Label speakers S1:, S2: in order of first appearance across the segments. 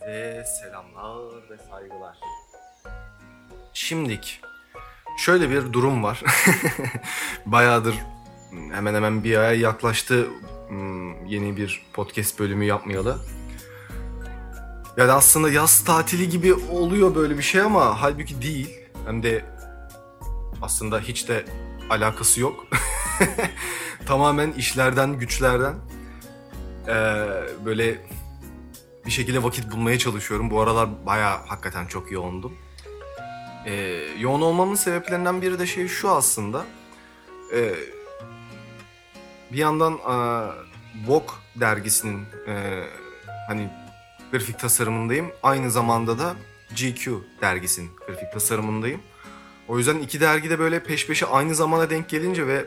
S1: Herkese selamlar ve saygılar. Şimdik şöyle bir durum var. Bayağıdır hemen hemen bir aya yaklaştı hmm, yeni bir podcast bölümü yapmayalı. Yani aslında yaz tatili gibi oluyor böyle bir şey ama halbuki değil. Hem de aslında hiç de alakası yok. Tamamen işlerden, güçlerden. Ee, böyle bir şekilde vakit bulmaya çalışıyorum. Bu aralar baya hakikaten çok yoğundum. Ee, yoğun olmamın sebeplerinden biri de şey şu aslında. Ee, bir yandan e, Vogue dergisinin e, hani grafik tasarımındayım. Aynı zamanda da GQ dergisinin grafik tasarımındayım. O yüzden iki dergi de böyle peş peşe aynı zamana denk gelince ve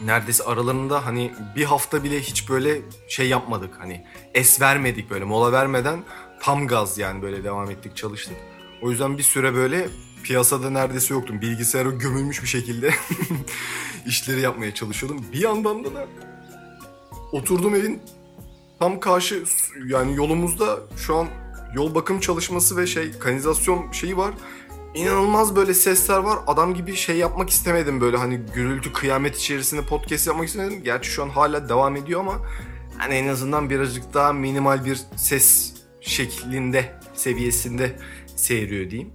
S1: neredeyse aralarında hani bir hafta bile hiç böyle şey yapmadık. Hani es vermedik böyle mola vermeden tam gaz yani böyle devam ettik çalıştık. O yüzden bir süre böyle piyasada neredeyse yoktum. Bilgisayara gömülmüş bir şekilde işleri yapmaya çalışıyordum. Bir yandan da, da oturdum evin tam karşı yani yolumuzda şu an yol bakım çalışması ve şey kanalizasyon şeyi var. İnanılmaz böyle sesler var. Adam gibi şey yapmak istemedim böyle hani gürültü kıyamet içerisinde podcast yapmak istemedim. Gerçi şu an hala devam ediyor ama hani en azından birazcık daha minimal bir ses şeklinde, seviyesinde seyiriyor diyeyim.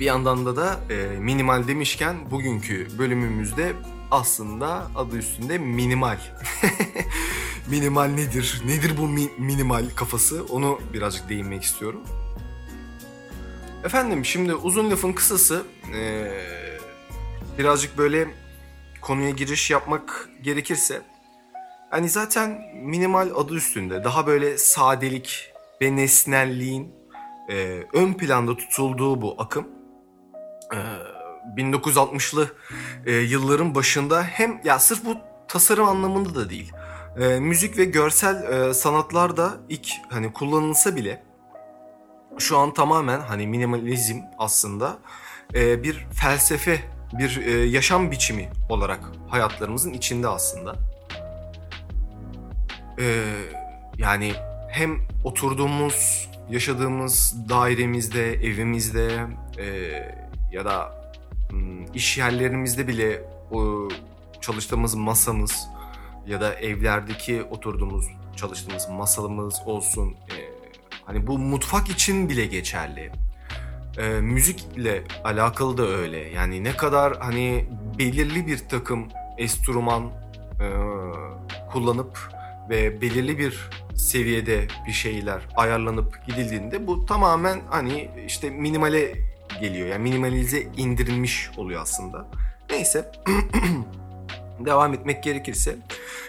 S1: Bir yandan da da e, minimal demişken bugünkü bölümümüzde aslında adı üstünde minimal. minimal nedir? Nedir bu mi- minimal kafası? Onu birazcık değinmek istiyorum. Efendim şimdi uzun lafın kısası e, birazcık böyle konuya giriş yapmak gerekirse hani zaten minimal adı üstünde daha böyle sadelik ve nesnelliğin e, ön planda tutulduğu bu akım e, 1960'lı e, yılların başında hem ya sırf bu tasarım anlamında da değil e, müzik ve görsel e, sanatlar da ilk hani kullanılsa bile şu an tamamen hani minimalizm aslında e, bir felsefe, bir e, yaşam biçimi olarak hayatlarımızın içinde aslında. E, yani hem oturduğumuz, yaşadığımız dairemizde, evimizde e, ya da hmm, iş yerlerimizde bile o çalıştığımız masamız ya da evlerdeki oturduğumuz, çalıştığımız masalımız olsun, e, Hani bu mutfak için bile geçerli. E, müzikle alakalı da öyle. Yani ne kadar hani belirli bir takım enstrüman e, kullanıp ve belirli bir seviyede bir şeyler ayarlanıp gidildiğinde bu tamamen hani işte minimale geliyor. Yani minimalize indirilmiş oluyor aslında. Neyse. Devam etmek gerekirse.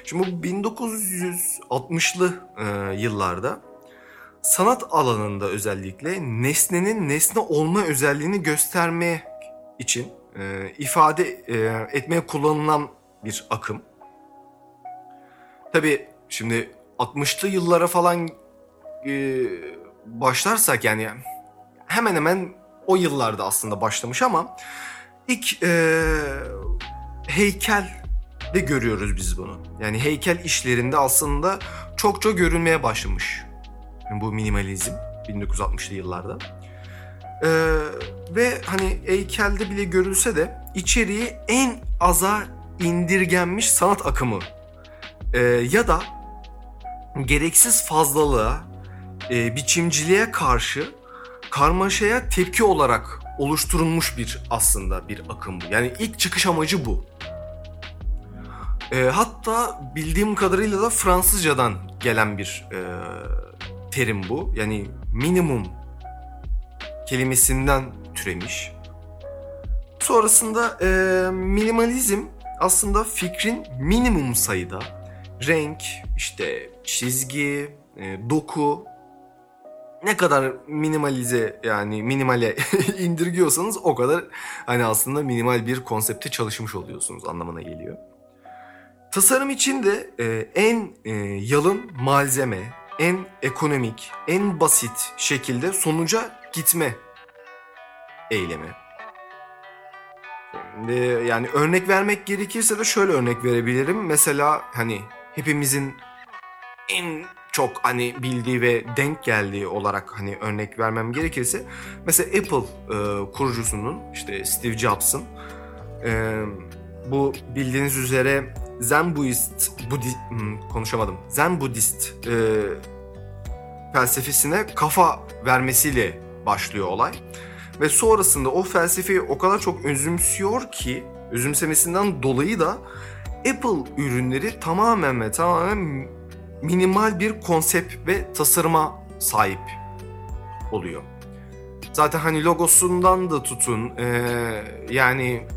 S1: Şimdi bu 1960'lı e, yıllarda sanat alanında özellikle nesnenin nesne olma özelliğini göstermek için e, ifade e, etmeye kullanılan bir akım. Tabi şimdi 60'lı yıllara falan e, başlarsak yani hemen hemen o yıllarda aslında başlamış ama ilk e, heykel de görüyoruz biz bunu. Yani heykel işlerinde aslında çokça görülmeye başlamış bu minimalizm 1960'lı yıllarda. Ee, ve hani heykelde bile görülse de içeriği en aza indirgenmiş sanat akımı ee, ya da gereksiz fazlalığa, e, biçimciliğe karşı karmaşaya tepki olarak oluşturulmuş bir aslında bir akım bu. Yani ilk çıkış amacı bu. E, hatta bildiğim kadarıyla da Fransızcadan gelen bir e, terim bu. Yani minimum kelimesinden türemiş. Sonrasında e, minimalizm aslında fikrin minimum sayıda renk, işte çizgi, e, doku ne kadar minimalize yani minimale indirgiyorsanız o kadar hani aslında minimal bir konsepte çalışmış oluyorsunuz anlamına geliyor. Tasarım için de e, en e, yalın malzeme, en ekonomik, en basit şekilde sonuca gitme eylemi. Yani örnek vermek gerekirse de şöyle örnek verebilirim. Mesela hani hepimizin en çok hani bildiği ve denk geldiği olarak hani örnek vermem gerekirse mesela Apple e, kurucusunun işte Steve Jobs'ın e, bu bildiğiniz üzere Zen Buddhist Budi, hmm, konuşamadım. Zen Buddhist e, felsefesine kafa vermesiyle başlıyor olay. Ve sonrasında o felsefeyi o kadar çok özümsüyor ki özümsemesinden dolayı da Apple ürünleri tamamen ve tamamen minimal bir konsept ve tasarıma sahip oluyor. Zaten hani logosundan da tutun e, yani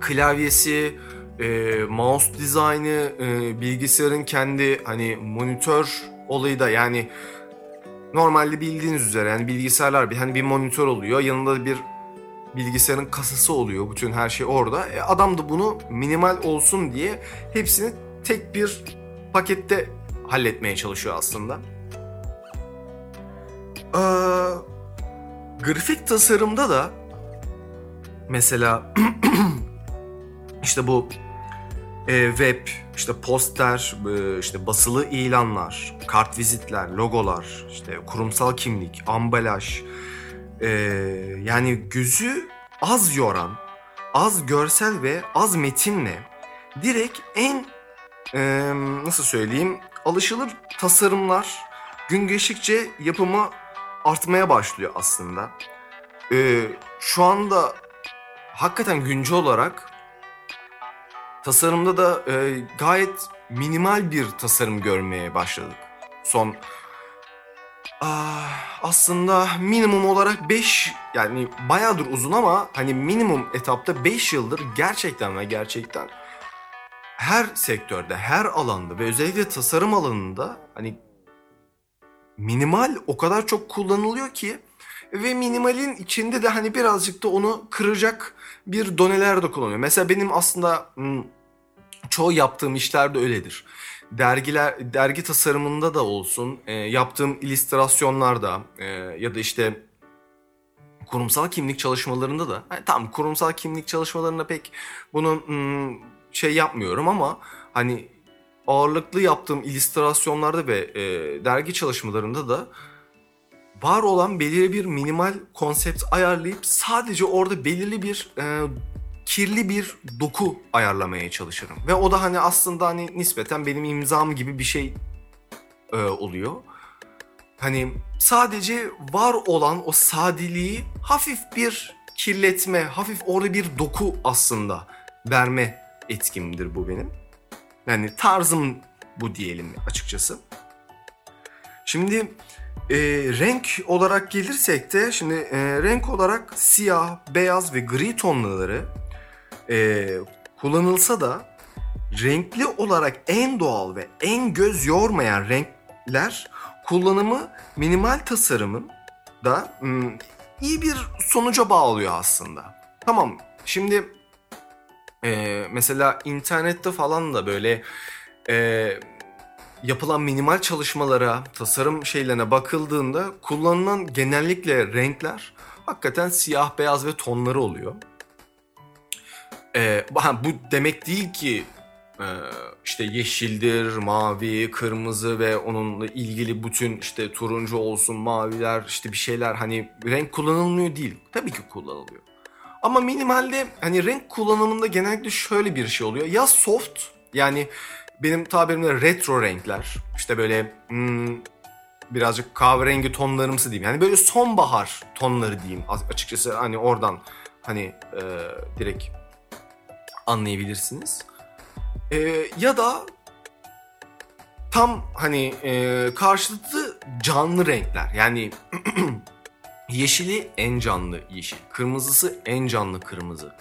S1: klavyesi, e, mouse dizaynı, e, bilgisayarın kendi hani monitör olayı da yani normalde bildiğiniz üzere yani bilgisayarlar bir hani bir monitör oluyor yanında bir bilgisayarın kasası oluyor bütün her şey orada. E, adam da bunu minimal olsun diye hepsini tek bir pakette halletmeye çalışıyor aslında. Ee, grafik tasarımda da mesela işte bu e, web, işte poster, e, işte basılı ilanlar, kart vizitler, logolar, işte kurumsal kimlik, ambalaj, e, yani gözü az yoran, az görsel ve az metinle direkt en e, nasıl söyleyeyim alışılır tasarımlar gün geçtikçe yapımı artmaya başlıyor aslında. E, şu anda hakikaten güncel olarak tasarımda da e, gayet minimal bir tasarım görmeye başladık. Son ah, aslında minimum olarak 5 yani bayağıdır uzun ama hani minimum etapta 5 yıldır gerçekten ve gerçekten her sektörde, her alanda ve özellikle tasarım alanında hani minimal o kadar çok kullanılıyor ki ve minimalin içinde de hani birazcık da onu kıracak bir doneler de kullanıyor. Mesela benim aslında hmm, çoğu yaptığım işler de öyledir. Dergiler, dergi tasarımında da olsun, e, yaptığım illüstrasyonlarda e, ya da işte kurumsal kimlik çalışmalarında da, yani tam kurumsal kimlik çalışmalarında pek bunu hmm, şey yapmıyorum ama hani ağırlıklı yaptığım illüstrasyonlarda ve e, dergi çalışmalarında da var olan belirli bir minimal konsept ayarlayıp sadece orada belirli bir e, kirli bir doku ayarlamaya çalışırım. Ve o da hani aslında hani nispeten benim imzam gibi bir şey e, oluyor. Hani sadece var olan o sadeliği hafif bir kirletme, hafif orada bir doku aslında verme etkimdir bu benim. Yani tarzım bu diyelim açıkçası. Şimdi e, renk olarak gelirsek de şimdi e, renk olarak siyah, beyaz ve gri tonları e, kullanılsa da renkli olarak en doğal ve en göz yormayan renkler kullanımı minimal tasarımın da hmm, iyi bir sonuca bağlıyor aslında. Tamam şimdi e, mesela internette falan da böyle e, yapılan minimal çalışmalara, tasarım şeylerine bakıldığında kullanılan genellikle renkler hakikaten siyah, beyaz ve tonları oluyor. Ee, bu demek değil ki e, işte yeşildir, mavi, kırmızı ve onunla ilgili bütün işte turuncu olsun, maviler işte bir şeyler hani renk kullanılmıyor değil. Tabii ki kullanılıyor. Ama minimalde hani renk kullanımında genellikle şöyle bir şey oluyor. Ya soft yani benim tabirimle retro renkler işte böyle hmm, birazcık kahverengi tonlarımsı diyeyim. Yani böyle sonbahar tonları diyeyim açıkçası hani oradan hani e, direkt anlayabilirsiniz. E, ya da tam hani e, karşılıklı canlı renkler. Yani yeşili en canlı yeşil, kırmızısı en canlı kırmızı.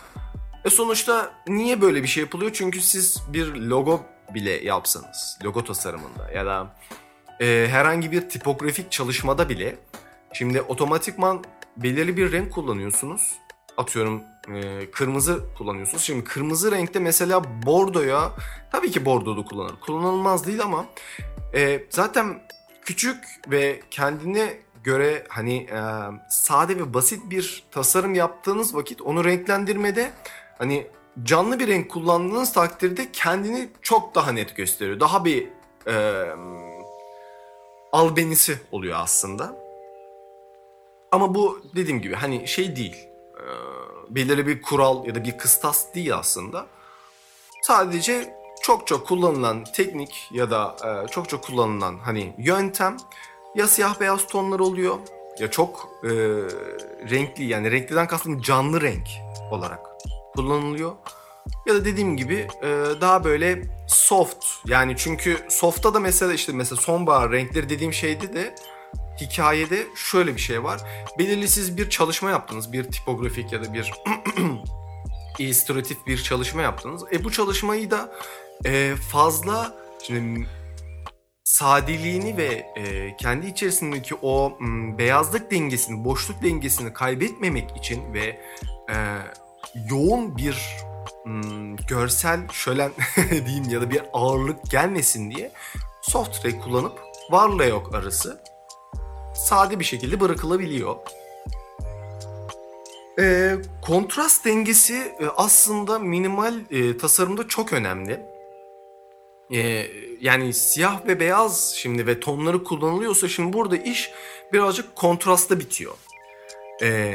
S1: E sonuçta niye böyle bir şey yapılıyor? Çünkü siz bir logo bile yapsanız, logo tasarımında ya da e, herhangi bir tipografik çalışmada bile şimdi otomatikman belirli bir renk kullanıyorsunuz. Atıyorum e, kırmızı kullanıyorsunuz. Şimdi kırmızı renkte mesela bordoya tabii ki bordoda kullanır. Kullanılmaz değil ama e, zaten küçük ve kendine göre hani e, sade ve basit bir tasarım yaptığınız vakit onu renklendirmede hani canlı bir renk kullandığınız takdirde kendini çok daha net gösteriyor. Daha bir e, albenisi oluyor aslında. Ama bu dediğim gibi hani şey değil. E, belirli bir kural ya da bir kıstas değil aslında. Sadece çok çok kullanılan teknik ya da e, çok çok kullanılan hani yöntem ya siyah beyaz tonlar oluyor ya çok e, renkli yani renkliden kastım canlı renk olarak kullanılıyor. Ya da dediğim gibi e, daha böyle soft yani çünkü soft'ta da mesela işte mesela sonbahar renkleri dediğim şeydi de hikayede şöyle bir şey var. Belirli siz bir çalışma yaptınız bir tipografik ya da bir illüstratif bir çalışma yaptınız. E bu çalışmayı da e, fazla şimdi sadeliğini ve e, kendi içerisindeki o beyazlık dengesini, boşluk dengesini kaybetmemek için ve e, yoğun bir m, görsel şölen diyeyim ya da bir ağırlık gelmesin diye soft ray kullanıp varla yok arası sade bir şekilde bırakılabiliyor. E, kontrast dengesi e, aslında minimal e, tasarımda çok önemli. E, yani siyah ve beyaz şimdi ve tonları kullanılıyorsa şimdi burada iş birazcık kontrasta bitiyor. E,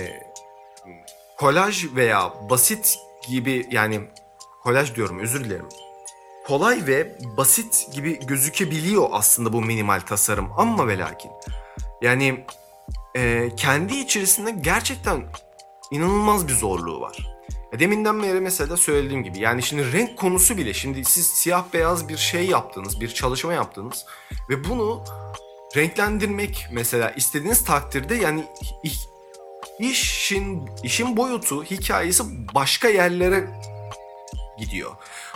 S1: kolaj veya basit gibi yani kolaj diyorum özür dilerim. Kolay ve basit gibi gözükebiliyor aslında bu minimal tasarım ama ve lakin. Yani e, kendi içerisinde gerçekten inanılmaz bir zorluğu var. Deminden beri mesela söylediğim gibi yani şimdi renk konusu bile şimdi siz siyah beyaz bir şey yaptınız, bir çalışma yaptınız ve bunu renklendirmek mesela istediğiniz takdirde yani işin işin boyutu, hikayesi başka yerlere gidiyor.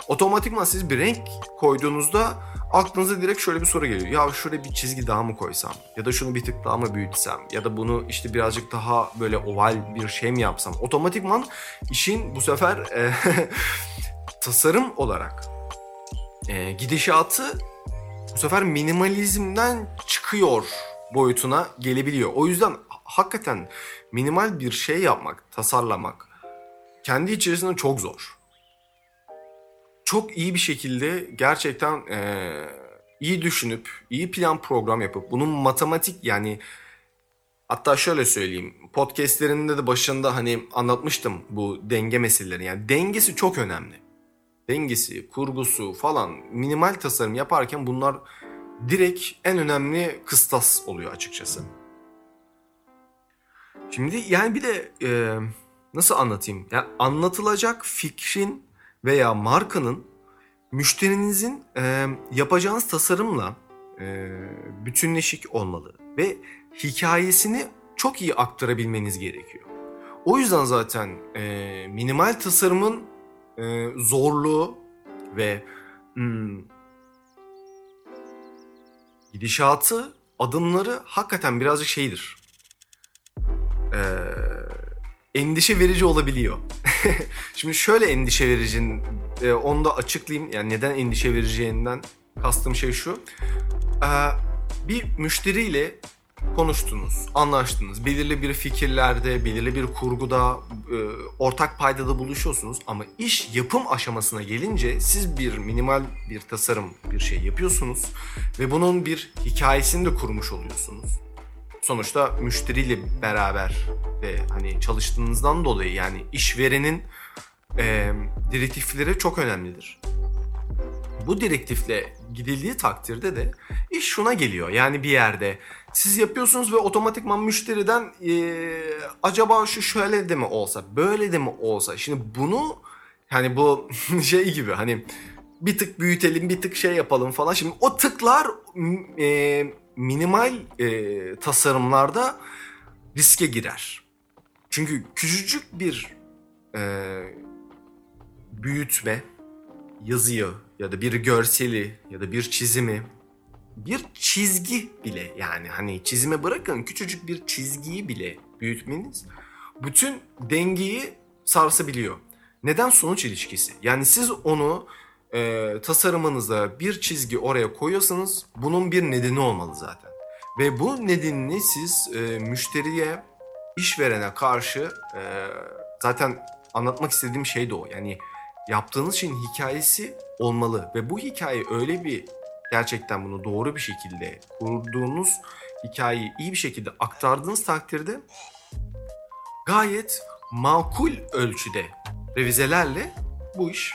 S1: Otomatikman siz bir renk koyduğunuzda aklınıza direkt şöyle bir soru geliyor. Ya şuraya bir çizgi daha mı koysam? Ya da şunu bir tık daha mı büyütsem? Ya da bunu işte birazcık daha böyle oval bir şey mi yapsam? Otomatikman işin bu sefer e, tasarım olarak e, gidişatı bu sefer minimalizmden çıkıyor boyutuna gelebiliyor. O yüzden hakikaten minimal bir şey yapmak, tasarlamak kendi içerisinde çok zor çok iyi bir şekilde gerçekten e, iyi düşünüp, iyi plan program yapıp bunun matematik yani hatta şöyle söyleyeyim podcastlerinde de başında hani anlatmıştım bu denge meseleleri yani dengesi çok önemli. Dengesi, kurgusu falan minimal tasarım yaparken bunlar direkt en önemli kıstas oluyor açıkçası. Şimdi yani bir de e, nasıl anlatayım? Yani anlatılacak fikrin veya markanın müşterinizin e, yapacağınız tasarımla e, bütünleşik olmalı ve hikayesini çok iyi aktarabilmeniz gerekiyor. O yüzden zaten e, minimal tasarımın e, zorluğu ve hmm, gidişatı, adımları hakikaten birazcık şeydir. Eee endişe verici olabiliyor. Şimdi şöyle endişe verici, e, onu da açıklayayım. Yani neden endişe vereceğinden kastım şey şu. E, bir müşteriyle konuştunuz, anlaştınız. Belirli bir fikirlerde, belirli bir kurguda, e, ortak paydada buluşuyorsunuz. Ama iş yapım aşamasına gelince siz bir minimal bir tasarım bir şey yapıyorsunuz. Ve bunun bir hikayesini de kurmuş oluyorsunuz sonuçta müşteriyle beraber ve hani çalıştığınızdan dolayı yani işverenin e, direktifleri çok önemlidir. Bu direktifle gidildiği takdirde de iş şuna geliyor. Yani bir yerde siz yapıyorsunuz ve otomatikman müşteriden e, acaba şu şöyle de mi olsa, böyle de mi olsa. Şimdi bunu hani bu şey gibi hani bir tık büyütelim, bir tık şey yapalım falan. Şimdi o tıklar e, minimal e, tasarımlarda riske girer. Çünkü küçücük bir e, büyütme, yazıyı ya da bir görseli ya da bir çizimi, bir çizgi bile yani hani çizime bırakın küçücük bir çizgiyi bile büyütmeniz bütün dengeyi sarsabiliyor. Neden sonuç ilişkisi? Yani siz onu e, tasarımınıza bir çizgi oraya koyuyorsanız bunun bir nedeni olmalı zaten. Ve bu nedenini siz e, müşteriye, işverene karşı e, zaten anlatmak istediğim şey de o. Yani yaptığınız şeyin hikayesi olmalı ve bu hikaye öyle bir gerçekten bunu doğru bir şekilde kurduğunuz hikayeyi iyi bir şekilde aktardığınız takdirde gayet makul ölçüde revizelerle bu iş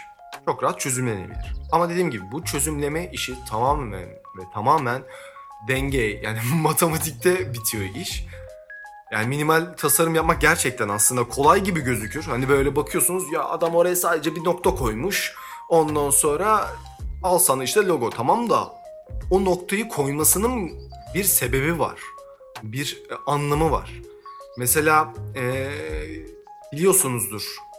S1: çok rahat çözümlenebilir. Ama dediğim gibi bu çözümleme işi tamamen ve tamamen denge yani matematikte bitiyor iş. Yani minimal tasarım yapmak gerçekten aslında kolay gibi gözükür. Hani böyle bakıyorsunuz ya adam oraya sadece bir nokta koymuş. Ondan sonra al sana işte logo tamam da o noktayı koymasının bir sebebi var. Bir e, anlamı var. Mesela ee, biliyorsunuzdur.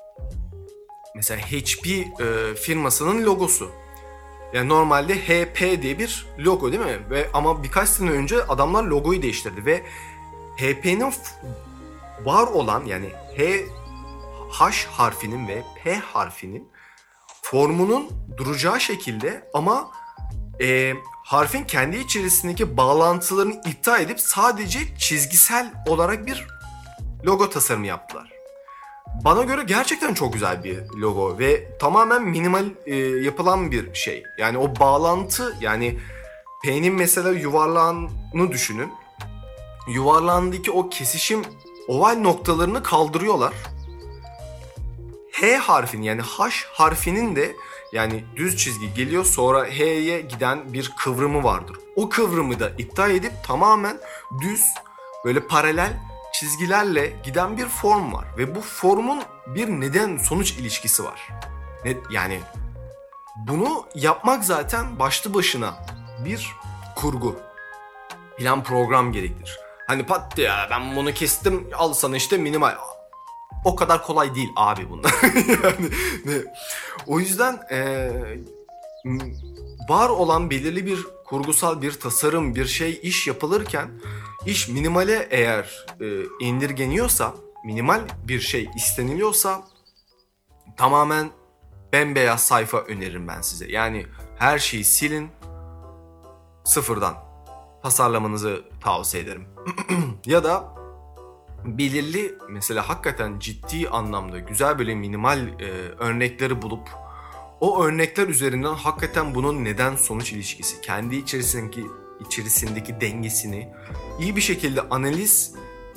S1: Mesela HP e, firmasının logosu. Yani normalde HP diye bir logo değil mi? Ve ama birkaç sene önce adamlar logoyu değiştirdi ve HP'nin var olan yani H H harfinin ve P harfinin formunun duracağı şekilde ama e, harfin kendi içerisindeki bağlantılarını iptal edip sadece çizgisel olarak bir logo tasarımı yaptılar. Bana göre gerçekten çok güzel bir logo ve tamamen minimal e, yapılan bir şey. Yani o bağlantı yani P'nin mesela yuvarlağını düşünün. Yuvarlağındaki o kesişim oval noktalarını kaldırıyorlar. H harfinin yani H harfinin de yani düz çizgi geliyor sonra H'ye giden bir kıvrımı vardır. O kıvrımı da iptal edip tamamen düz böyle paralel çizgilerle giden bir form var ve bu formun bir neden sonuç ilişkisi var. Ne, yani bunu yapmak zaten başlı başına bir kurgu. Plan program gerektirir. Hani pat ya ben bunu kestim al sana işte minimal. O kadar kolay değil abi bunlar. yani ne? O yüzden ee, var olan belirli bir kurgusal bir tasarım, bir şey iş yapılırken iş minimale eğer e, indirgeniyorsa, minimal bir şey isteniliyorsa tamamen bembeyaz sayfa öneririm ben size. Yani her şeyi silin, sıfırdan tasarlamanızı tavsiye ederim. ya da belirli mesela hakikaten ciddi anlamda güzel böyle minimal e, örnekleri bulup o örnekler üzerinden hakikaten bunun neden sonuç ilişkisi, kendi içerisindeki içerisindeki dengesini iyi bir şekilde analiz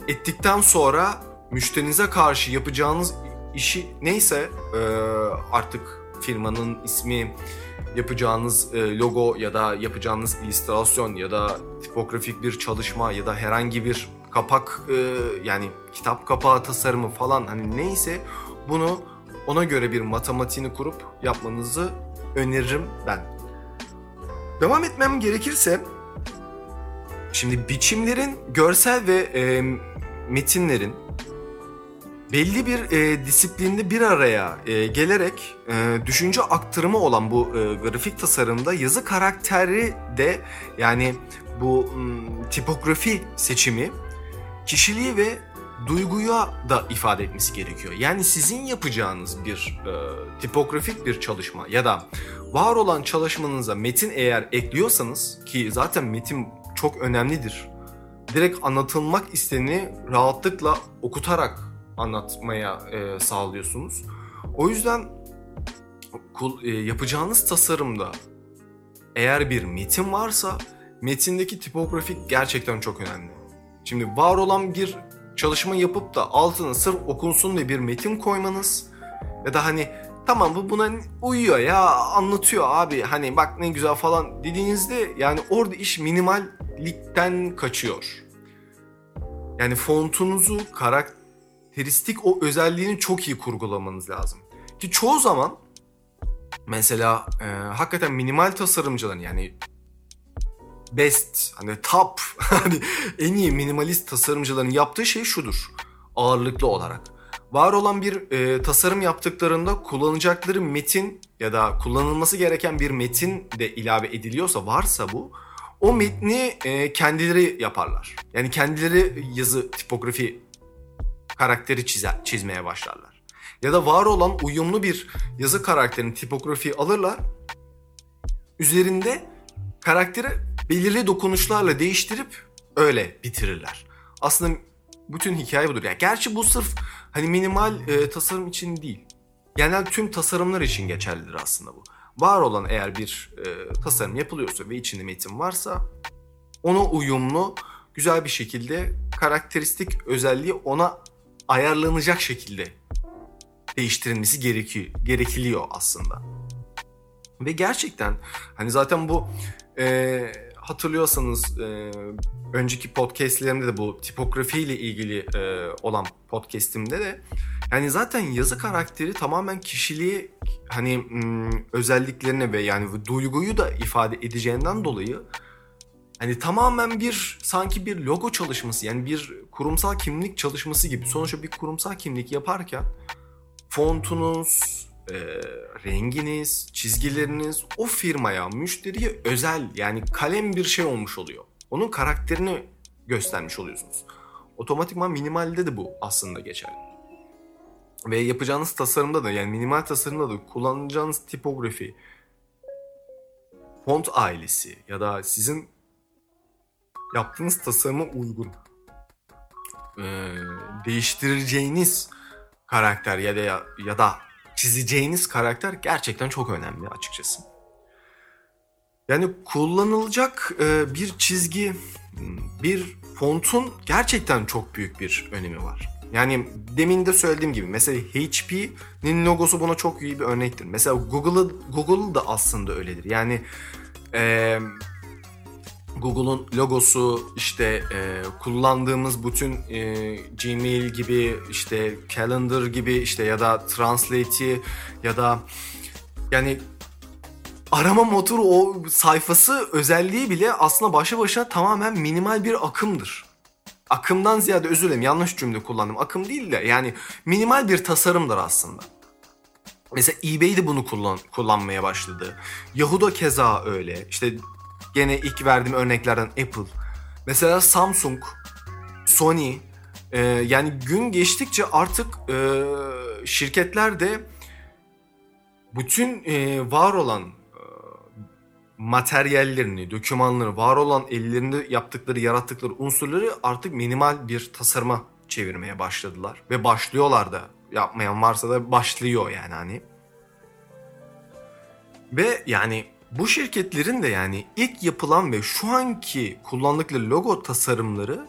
S1: ettikten sonra müşterinize karşı yapacağınız işi neyse e, artık firmanın ismi, yapacağınız e, logo ya da yapacağınız illüstrasyon ya da tipografik bir çalışma ya da herhangi bir kapak e, yani kitap kapağı tasarımı falan hani neyse bunu ona göre bir matematiğini kurup yapmanızı öneririm ben. Devam etmem gerekirse şimdi biçimlerin görsel ve e, metinlerin belli bir e, disiplinde bir araya e, gelerek e, düşünce aktarımı olan bu e, grafik tasarımda yazı karakteri de yani bu m, tipografi seçimi kişiliği ve duyguya da ifade etmesi gerekiyor. Yani sizin yapacağınız bir e, tipografik bir çalışma ya da var olan çalışmanıza metin eğer ekliyorsanız ki zaten metin çok önemlidir. Direkt anlatılmak isteni rahatlıkla okutarak anlatmaya e, sağlıyorsunuz. O yüzden e, yapacağınız tasarımda eğer bir metin varsa metindeki tipografik gerçekten çok önemli. Şimdi var olan bir çalışma yapıp da altına sırf okunsun diye bir metin koymanız ya da hani tamam bu buna uyuyor ya anlatıyor abi hani bak ne güzel falan dediğinizde yani orada iş minimallikten kaçıyor. Yani fontunuzu karakteristik o özelliğini çok iyi kurgulamanız lazım. Ki çoğu zaman mesela e, hakikaten minimal tasarımcıların yani best hani top hani en iyi minimalist tasarımcıların yaptığı şey şudur ağırlıklı olarak. Var olan bir e, tasarım yaptıklarında kullanacakları metin ya da kullanılması gereken bir metin de ilave ediliyorsa varsa bu o metni e, kendileri yaparlar. Yani kendileri yazı tipografi karakteri çizer, çizmeye başlarlar. Ya da var olan uyumlu bir yazı karakterini tipografi alırlar. Üzerinde karakteri belirli dokunuşlarla değiştirip öyle bitirirler. Aslında bütün hikaye budur. Yani gerçi bu sırf hani minimal e, tasarım için değil. Genel tüm tasarımlar için geçerlidir aslında bu. Var olan eğer bir e, tasarım yapılıyorsa ve içinde metin varsa ona uyumlu güzel bir şekilde karakteristik özelliği ona ayarlanacak şekilde değiştirilmesi gerekiyor, gerekiliyor aslında. Ve gerçekten hani zaten bu e, hatırlıyorsanız e, önceki podcastlerimde de bu tipografi ile ilgili e, olan podcastimde de yani zaten yazı karakteri tamamen kişiliği hani özelliklerine ve yani duyguyu da ifade edeceğinden dolayı hani tamamen bir sanki bir logo çalışması yani bir kurumsal kimlik çalışması gibi sonuçta bir kurumsal kimlik yaparken fontunuz, e, renginiz, çizgileriniz o firmaya, müşteriye özel yani kalem bir şey olmuş oluyor. Onun karakterini göstermiş oluyorsunuz. Otomatikman minimalde de bu aslında geçerli. Ve yapacağınız tasarımda da yani minimal tasarımda da kullanacağınız tipografi, font ailesi ya da sizin yaptığınız tasarıma uygun e, değiştireceğiniz karakter ya da ya da çizeceğiniz karakter gerçekten çok önemli açıkçası. Yani kullanılacak bir çizgi, bir fontun gerçekten çok büyük bir önemi var. Yani demin de söylediğim gibi mesela HP'nin logosu buna çok iyi bir örnektir. Mesela Google'ı Google da aslında öyledir. Yani eee Google'un logosu işte e, kullandığımız bütün e, Gmail gibi işte Calendar gibi işte ya da Translate'i ya da yani arama motoru o sayfası özelliği bile aslında başlı başına tamamen minimal bir akımdır. Akımdan ziyade özür dilerim yanlış cümle kullandım. Akım değil de yani minimal bir tasarımdır aslında. Mesela eBay de bunu kullan, kullanmaya başladı. Yahoo keza öyle. İşte Gene ilk verdiğim örneklerden Apple. Mesela Samsung, Sony. E, yani gün geçtikçe artık e, şirketler de bütün e, var olan materyallerini, dokümanları, var olan ellerinde yaptıkları, yarattıkları unsurları artık minimal bir tasarıma çevirmeye başladılar. Ve başlıyorlar da. Yapmayan varsa da başlıyor yani hani. Ve yani bu şirketlerin de yani ilk yapılan ve şu anki kullandıkları logo tasarımları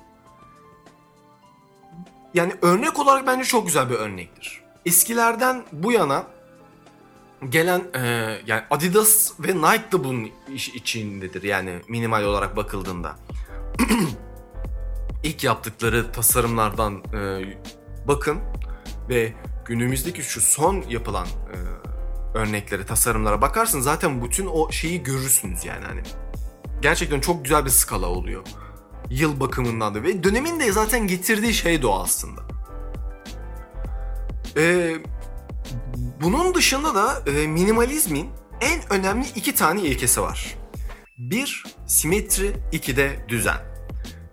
S1: yani örnek olarak bence çok güzel bir örnektir. Eskilerden bu yana gelen e, yani Adidas ve Nike da bunun iş içindedir yani minimal olarak bakıldığında. İlk yaptıkları tasarımlardan e, bakın ve günümüzdeki şu son yapılan e, örneklere, tasarımlara bakarsın zaten bütün o şeyi görürsünüz yani hani. Gerçekten çok güzel bir skala oluyor. Yıl bakımından da ve dönemin de zaten getirdiği şey de o aslında. Ee, bunun dışında da e, minimalizmin en önemli iki tane ilkesi var. Bir, simetri, iki de düzen.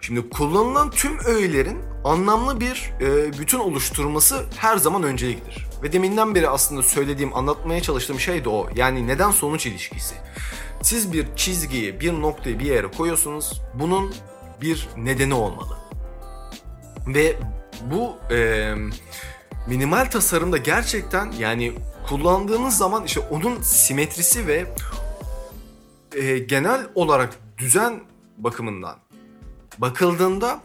S1: Şimdi kullanılan tüm öğelerin anlamlı bir e, bütün oluşturması her zaman önceliktir. Ve deminden beri aslında söylediğim, anlatmaya çalıştığım şey de o. Yani neden sonuç ilişkisi. Siz bir çizgiyi, bir noktayı bir yere koyuyorsunuz. Bunun bir nedeni olmalı. Ve bu e, minimal tasarımda gerçekten yani kullandığınız zaman işte onun simetrisi ve e, genel olarak düzen bakımından bakıldığında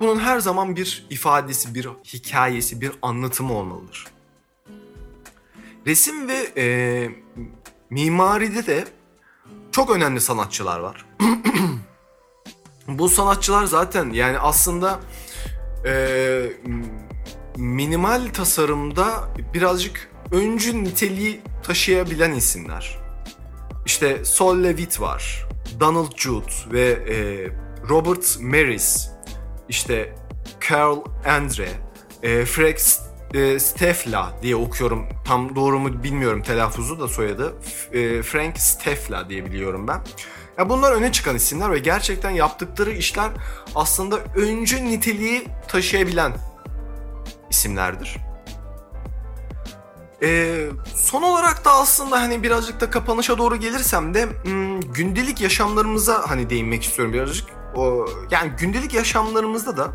S1: bunun her zaman bir ifadesi, bir hikayesi, bir anlatımı olmalıdır. Resim ve e, mimaride de çok önemli sanatçılar var. Bu sanatçılar zaten yani aslında e, minimal tasarımda birazcık öncü niteliği taşıyabilen isimler. İşte Sol Levitt var, Donald Jude ve e, Robert Maris işte Carl Andre, e, Frank e, Stefla diye okuyorum. Tam doğru mu bilmiyorum telaffuzu da soyadı. E, Frank Stefla diye biliyorum ben. Ya bunlar öne çıkan isimler ve gerçekten yaptıkları işler aslında öncü niteliği taşıyabilen isimlerdir. Ee, son olarak da aslında hani birazcık da kapanışa doğru gelirsem de hmm, gündelik yaşamlarımıza hani değinmek istiyorum birazcık o yani gündelik yaşamlarımızda da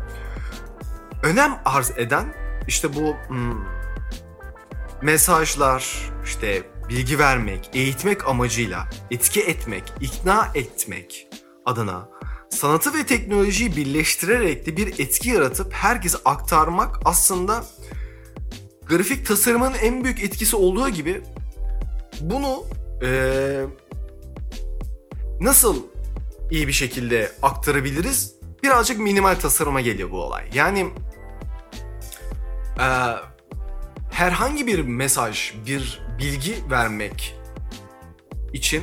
S1: önem arz eden işte bu hmm, mesajlar, işte bilgi vermek, eğitmek amacıyla etki etmek, ikna etmek adına sanatı ve teknolojiyi birleştirerek de bir etki yaratıp herkese aktarmak aslında grafik tasarımın en büyük etkisi olduğu gibi bunu ee, nasıl iyi bir şekilde aktarabiliriz? Birazcık minimal tasarıma geliyor bu olay. Yani e, herhangi bir mesaj, bir bilgi vermek için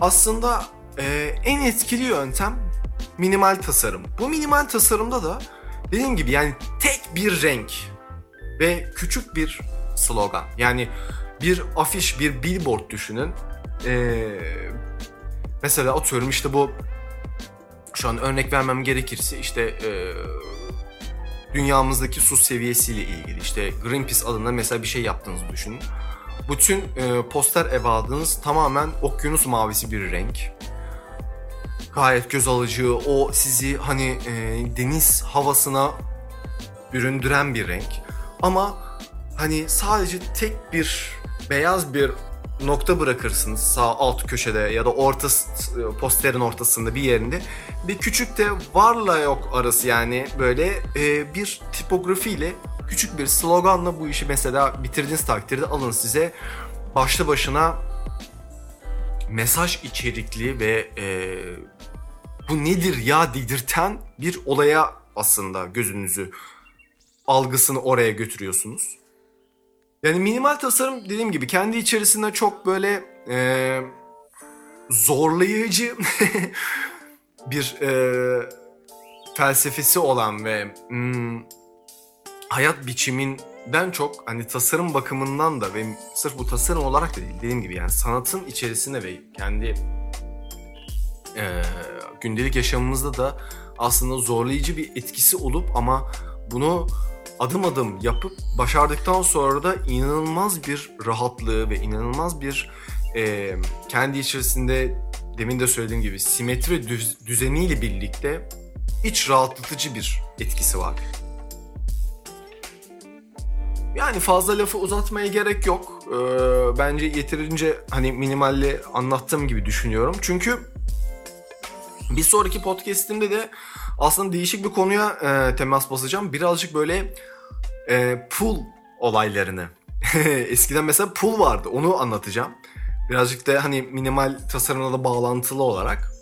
S1: aslında e, en etkili yöntem minimal tasarım. Bu minimal tasarımda da dediğim gibi yani tek bir renk ve küçük bir slogan. Yani bir afiş, bir billboard düşünün. Ee, mesela atıyorum işte bu şu an örnek vermem gerekirse işte e, dünyamızdaki su seviyesiyle ilgili işte Greenpeace adına mesela bir şey yaptığınızı düşünün. Bütün e, poster evadınız tamamen okyanus mavisi bir renk. Gayet göz alıcı, o sizi hani e, deniz havasına büründüren bir renk. Ama hani sadece tek bir beyaz bir nokta bırakırsınız sağ alt köşede ya da orta posterin ortasında bir yerinde. Bir küçük de varla yok arası yani böyle e, bir tipografiyle küçük bir sloganla bu işi mesela bitirdiğiniz takdirde alın size başlı başına mesaj içerikli ve e, bu nedir ya dedirten bir olaya aslında gözünüzü algısını oraya götürüyorsunuz. Yani minimal tasarım dediğim gibi kendi içerisinde çok böyle e, zorlayıcı bir e, felsefesi olan ve hmm, hayat biçiminden çok hani tasarım bakımından da ve sırf bu tasarım olarak da değil dediğim gibi yani sanatın içerisinde ve kendi e, gündelik yaşamımızda da aslında zorlayıcı bir etkisi olup ama bunu adım adım yapıp başardıktan sonra da inanılmaz bir rahatlığı ve inanılmaz bir e, kendi içerisinde demin de söylediğim gibi simetri düz, düzeniyle birlikte iç rahatlatıcı bir etkisi var. Yani fazla lafı uzatmaya gerek yok. Ee, bence yeterince hani minimalle anlattığım gibi düşünüyorum. Çünkü bir sonraki podcast'imde de aslında değişik bir konuya e, temas basacağım. Birazcık böyle e, pool olaylarını. Eskiden mesela pool vardı. Onu anlatacağım. Birazcık da hani minimal tasarımla da bağlantılı olarak.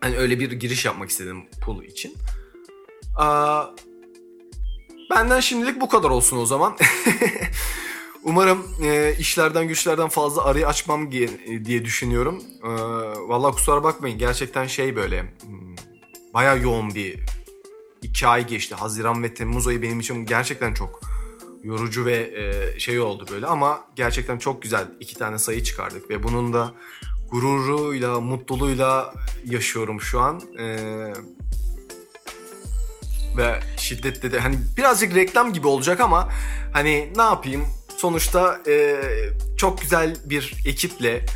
S1: Hani öyle bir giriş yapmak istedim pool için. Aa, benden şimdilik bu kadar olsun o zaman. Umarım e, işlerden güçlerden fazla arayı açmam diye, diye düşünüyorum. E, Valla kusura bakmayın gerçekten şey böyle hmm, baya yoğun bir iki ay geçti. Haziran ve Temmuz ayı benim için gerçekten çok yorucu ve e, şey oldu böyle ama gerçekten çok güzel iki tane sayı çıkardık ve bunun da gururuyla, mutluluğuyla yaşıyorum şu an. E, ve şiddetle de hani birazcık reklam gibi olacak ama hani ne yapayım sonuçta e, çok güzel bir ekiple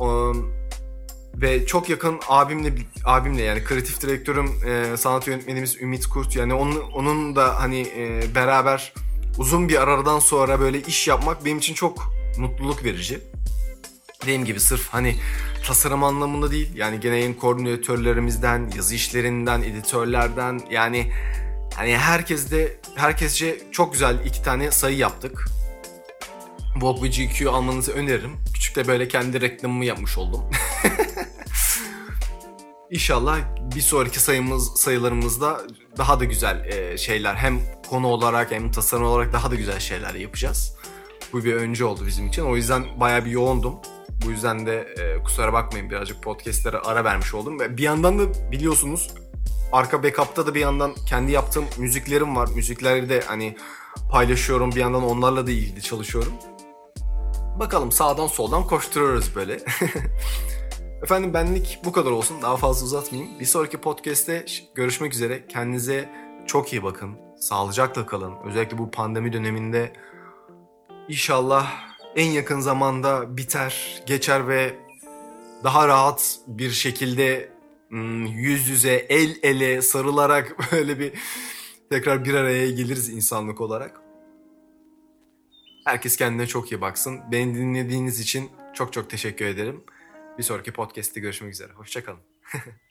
S1: um, ve çok yakın abimle abimle yani kreatif direktörüm e, sanat yönetmenimiz Ümit Kurt yani onun onun da hani e, beraber uzun bir aradan sonra böyle iş yapmak benim için çok mutluluk verici. Dediğim gibi sırf hani tasarım anlamında değil yani gene yayın koordinatörlerimizden, yazı işlerinden, editörlerden yani hani herkes de çok güzel iki tane sayı yaptık. Vogue ve GQ almanızı öneririm. Küçük de böyle kendi reklamımı yapmış oldum. İnşallah bir sonraki sayımız sayılarımızda daha da güzel e, şeyler hem konu olarak hem tasarım olarak daha da güzel şeyler yapacağız. Bu bir önce oldu bizim için. O yüzden bayağı bir yoğundum. Bu yüzden de e, kusura bakmayın birazcık podcastlere ara vermiş oldum. Ve bir yandan da biliyorsunuz arka backup'ta da bir yandan kendi yaptığım müziklerim var. Müzikleri de hani paylaşıyorum. Bir yandan onlarla da ilgili çalışıyorum. Bakalım sağdan soldan koşturuyoruz böyle. Efendim benlik bu kadar olsun. Daha fazla uzatmayayım. Bir sonraki podcast'te görüşmek üzere. Kendinize çok iyi bakın. Sağlıcakla kalın. Özellikle bu pandemi döneminde inşallah en yakın zamanda biter, geçer ve daha rahat bir şekilde hmm, yüz yüze, el ele sarılarak böyle bir tekrar bir araya geliriz insanlık olarak. Herkes kendine çok iyi baksın. Beni dinlediğiniz için çok çok teşekkür ederim. Bir sonraki podcast'te görüşmek üzere. Hoşçakalın.